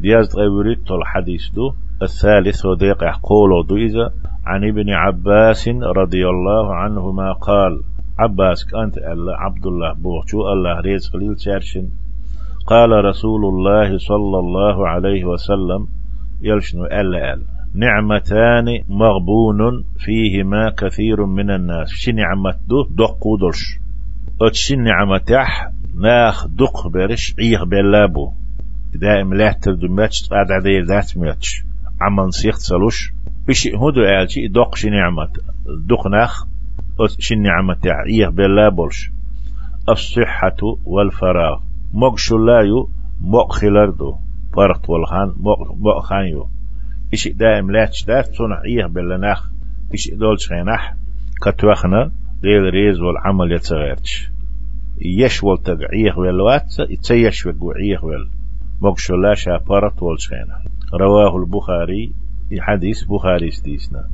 دياز تغيرت الحديث دو. الثالث وديق قولو دو إذا عن ابن عباس رضي الله عنهما قال عباس كانت الله عبد الله بوغشو الله ريز قليل شارشن. قال رسول الله صلى الله عليه وسلم يلشنو ألا ألا نعمتان مغبون فيهما كثير من الناس. شي نعمت دو؟ دق ودرش أتشي نعمتح ناخ دق برش عيه بلابو دائم لا تردمتش قاعد عدي ذات ميتش عمان سيخت سلوش بشي هدو شي دق شي نعمت. دق ناخ شي نعمت عيه بلابولش الصحة والفراغ. مقشو لايو مقخلردو فرط والخان مقخانيو إيش دائم لا تشتات صنع إيه بلناخ إيش دول شيناح كتوخنا غير ريز والعمل يتغيرش. يش والتقعيه والوات يتسيش وقوعيه وال مقشو لا شابرت والشينا رواه البخاري حديث بخاري ستيسنا